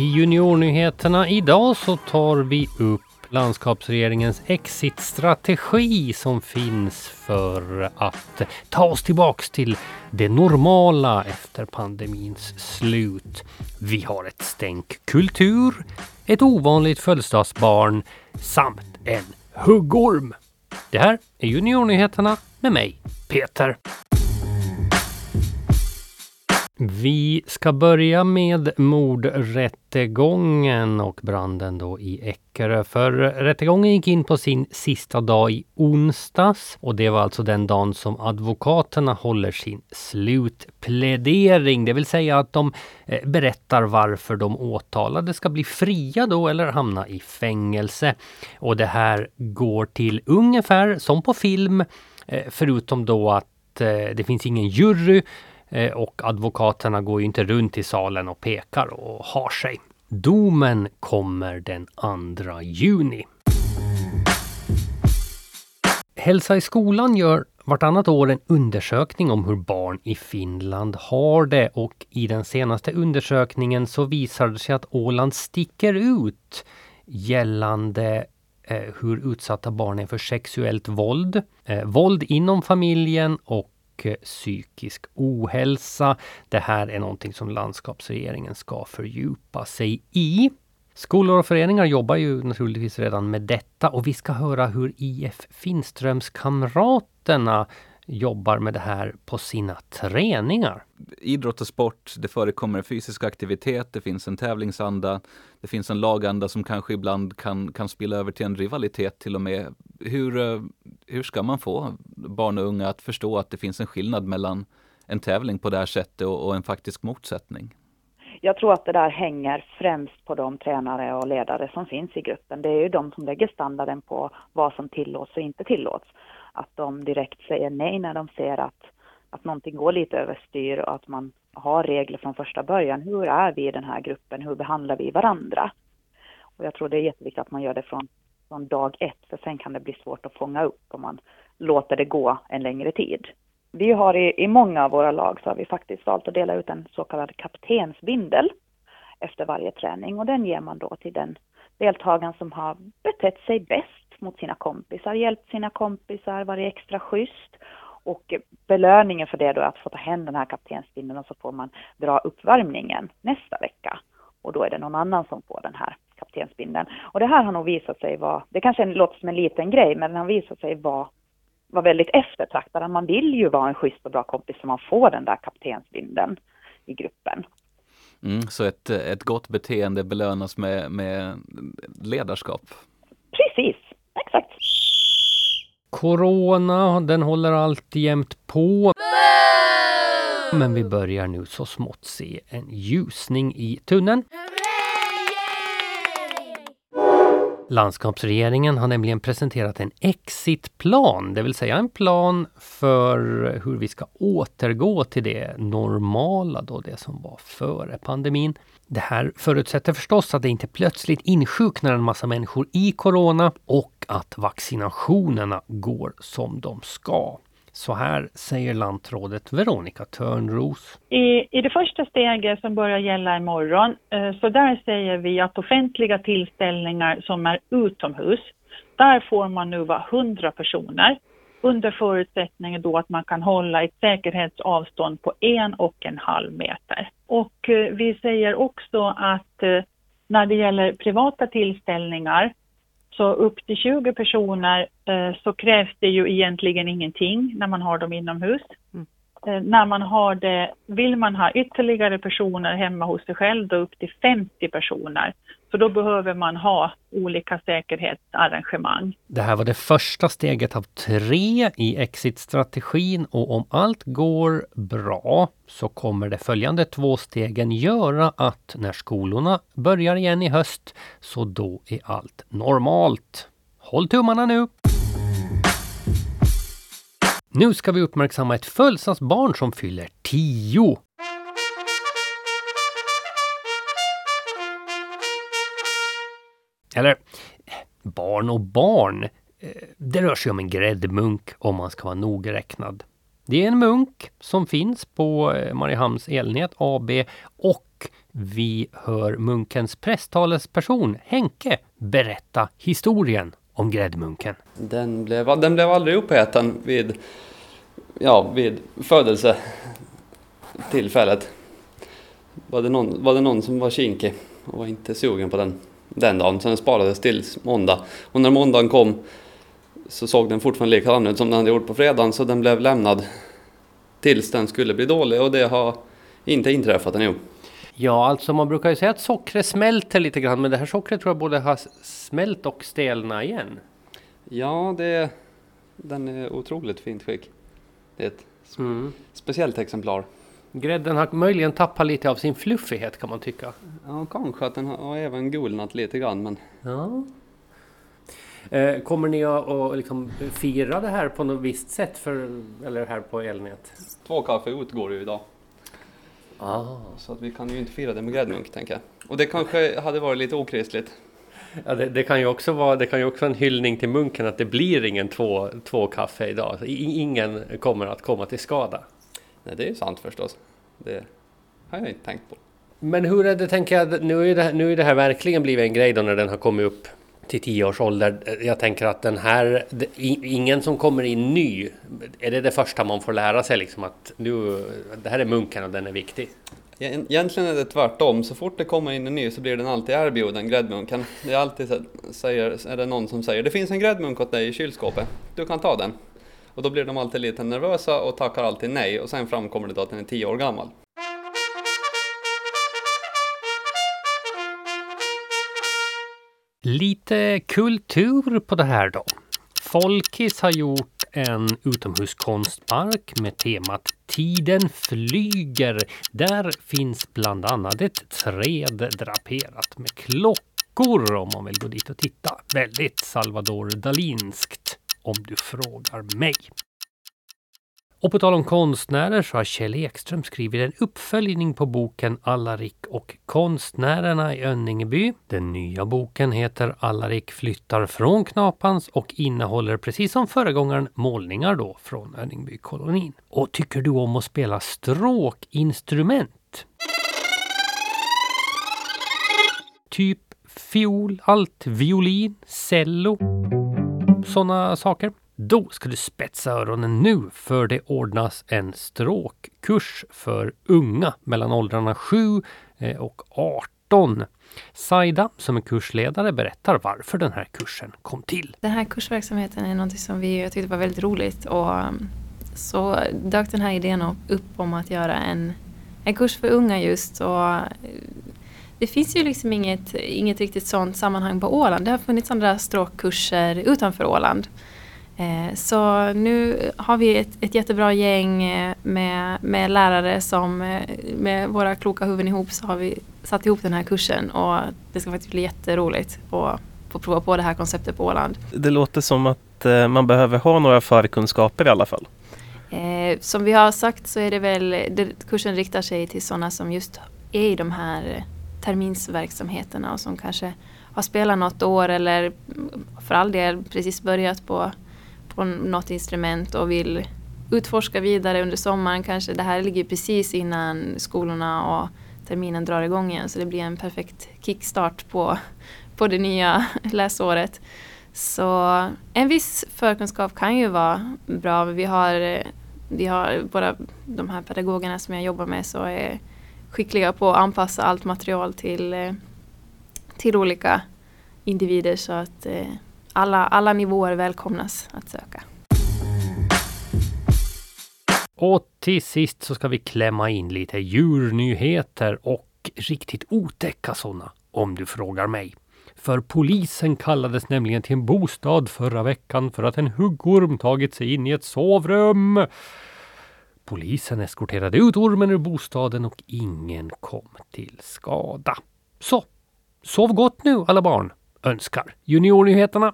I juniornyheterna idag så tar vi upp landskapsregeringens exitstrategi som finns för att ta oss tillbaks till det normala efter pandemins slut. Vi har ett stänk kultur, ett ovanligt födelsedagsbarn samt en huggorm. Det här är Juniornyheterna med mig, Peter. Vi ska börja med mordrättegången och branden då i Eckerö. För rättegången gick in på sin sista dag i onsdags och det var alltså den dagen som advokaterna håller sin slutplädering. Det vill säga att de eh, berättar varför de åtalade ska bli fria då eller hamna i fängelse. Och det här går till ungefär som på film eh, förutom då att eh, det finns ingen jury Eh, och advokaterna går ju inte runt i salen och pekar och har sig. Domen kommer den 2 juni. Hälsa i skolan gör vartannat år en undersökning om hur barn i Finland har det och i den senaste undersökningen så visar det sig att Åland sticker ut gällande eh, hur utsatta barn är för sexuellt våld, eh, våld inom familjen och psykisk ohälsa. Det här är någonting som landskapsregeringen ska fördjupa sig i. Skolor och föreningar jobbar ju naturligtvis redan med detta och vi ska höra hur IF Finströmskamraterna jobbar med det här på sina träningar. Idrott och sport, det förekommer fysisk aktivitet, det finns en tävlingsanda, det finns en laganda som kanske ibland kan, kan spilla över till en rivalitet till och med. Hur, eh, hur ska man få barn och unga att förstå att det finns en skillnad mellan en tävling på det här sättet och, och en faktisk motsättning? Jag tror att det där hänger främst på de tränare och ledare som finns i gruppen. Det är ju de som lägger standarden på vad som tillåts och inte tillåts att de direkt säger nej när de ser att, att någonting går lite överstyr och att man har regler från första början. Hur är vi i den här gruppen? Hur behandlar vi varandra? Och jag tror det är jätteviktigt att man gör det från, från dag ett, för sen kan det bli svårt att fånga upp om man låter det gå en längre tid. Vi har i, i många av våra lag så har vi faktiskt valt att dela ut en så kallad kaptensbindel efter varje träning och den ger man då till den deltagaren som har betett sig bäst mot sina kompisar, hjälpt sina kompisar, varit extra schysst. Och belöningen för det då är att få ta hem den här kaptensbindeln och så får man dra uppvärmningen nästa vecka. Och då är det någon annan som får den kaptensbindeln. Och det här har nog visat sig vara, det kanske låter som en liten grej, men den har visat sig vara var väldigt eftertraktad. Man vill ju vara en schysst och bra kompis så man får den där kaptensbindeln i gruppen. Mm, så ett, ett gott beteende belönas med, med ledarskap? Precis, exakt. Corona, den håller alltjämt på. Men vi börjar nu så smått se en ljusning i tunneln. Landskapsregeringen har nämligen presenterat en exitplan, det vill säga en plan för hur vi ska återgå till det normala då, det som var före pandemin. Det här förutsätter förstås att det inte plötsligt insjuknar en massa människor i corona och att vaccinationerna går som de ska. Så här säger lantrådet Veronica Törnros. I, I det första steget som börjar gälla imorgon, eh, så där säger vi att offentliga tillställningar som är utomhus, där får man nu vara 100 personer under förutsättning då att man kan hålla ett säkerhetsavstånd på en och en halv meter. Och eh, vi säger också att eh, när det gäller privata tillställningar så upp till 20 personer eh, så krävs det ju egentligen ingenting när man har dem inomhus. Mm. Eh, när man har det, vill man ha ytterligare personer hemma hos sig själv, då upp till 50 personer. För då behöver man ha olika säkerhetsarrangemang. Det här var det första steget av tre i exitstrategin och om allt går bra så kommer de följande två stegen göra att när skolorna börjar igen i höst så då är allt normalt. Håll tummarna nu! Nu ska vi uppmärksamma ett födelsedagsbarn som fyller 10. Eller barn och barn. Eh, det rör sig om en gräddmunk om man ska vara nogräknad. Det är en munk som finns på eh, Mariehamns elnät AB och och vi hör munkens presstalesperson Henke berätta historien om gräddmunken. Den blev, den blev aldrig uppäten vid, ja, vid födelsetillfället. Var det, någon, var det någon som var kinkig och var inte sugen på den den dagen, så den sparades till måndag. Och när måndagen kom så såg den fortfarande likadan ut som den hade gjort på fredagen, så den blev lämnad tills den skulle bli dålig och det har inte inträffat ännu. Ja, alltså man brukar ju säga att sockret smälter lite grann, men det här sockret tror jag både har smält och stelnat igen. Ja, det, den är otroligt fint skick. Det är ett mm. speciellt exemplar. Grädden har möjligen tappat lite av sin fluffighet kan man tycka. Ja, kanske att den har även gulnat lite grann, men... Ja. Eh, kommer ni att liksom fira det här på något visst sätt, för, eller här på Elnät? Två kaffe utgår ju idag. Ah. Så att vi kan ju inte fira det med gräddmunk, tänker jag. Och det kanske hade varit lite okristligt. Ja, det, det, kan ju också vara, det kan ju också vara en hyllning till munken att det blir ingen två, två kaffe idag. Ingen kommer att komma till skada. Nej, det är sant förstås. Det har jag inte tänkt på. Men hur är det, tänker jag, nu är det, nu är det här verkligen blivit en grej då när den har kommit upp till tio års ålder. Jag tänker att den här, ingen som kommer in ny, är det det första man får lära sig liksom att nu, det här är munken och den är viktig? Egentligen är det tvärtom, så fort det kommer in en ny så blir den alltid erbjuden, gräddmunken. Det är alltid så, säger, är det någon som säger det finns en gräddmunk åt dig i kylskåpet, du kan ta den. Och då blir de alltid lite nervösa och tackar alltid nej och sen framkommer det då att den är 10 år gammal. Lite kultur på det här då. Folkis har gjort en utomhuskonstpark med temat Tiden flyger. Där finns bland annat ett träd draperat med klockor om man vill gå dit och titta. Väldigt Salvador Dalinskt om du frågar mig. Och på tal om konstnärer så har Kjell Ekström skrivit en uppföljning på boken Allarik och konstnärerna i Önningeby. Den nya boken heter Allarik flyttar från Knapans och innehåller precis som föregångaren målningar då från Önningby-kolonin. Och tycker du om att spela stråkinstrument? Typ fiol, alt, violin, cello sådana saker. Då ska du spetsa öronen nu för det ordnas en stråkkurs för unga mellan åldrarna 7 eh, och 18. Saida som är kursledare berättar varför den här kursen kom till. Den här kursverksamheten är något som vi jag tyckte var väldigt roligt och um, så dök den här idén upp om att göra en, en kurs för unga just och det finns ju liksom inget, inget riktigt sånt sammanhang på Åland. Det har funnits andra stråkkurser utanför Åland. Eh, så nu har vi ett, ett jättebra gäng eh, med, med lärare som eh, med våra kloka huvuden ihop så har vi satt ihop den här kursen och det ska faktiskt bli jätteroligt att få prova på det här konceptet på Åland. Det låter som att man behöver ha några förkunskaper i alla fall. som vi har sagt så är det väl, kursen riktar sig till sådana som just är i de här terminsverksamheterna och som kanske har spelat något år eller för all del precis börjat på, på något instrument och vill utforska vidare under sommaren kanske. Det här ligger precis innan skolorna och terminen drar igång igen så det blir en perfekt kickstart på, på det nya läsåret. Så en viss förkunskap kan ju vara bra. Vi har, vi har båda de här pedagogerna som jag jobbar med så är skickliga på att anpassa allt material till, eh, till olika individer så att eh, alla, alla nivåer välkomnas att söka. Och till sist så ska vi klämma in lite djurnyheter och riktigt otäcka sådana, om du frågar mig. För polisen kallades nämligen till en bostad förra veckan för att en huggorm tagit sig in i ett sovrum. Polisen eskorterade ut ormen ur bostaden och ingen kom till skada. Så, sov gott nu alla barn, önskar Juniornyheterna.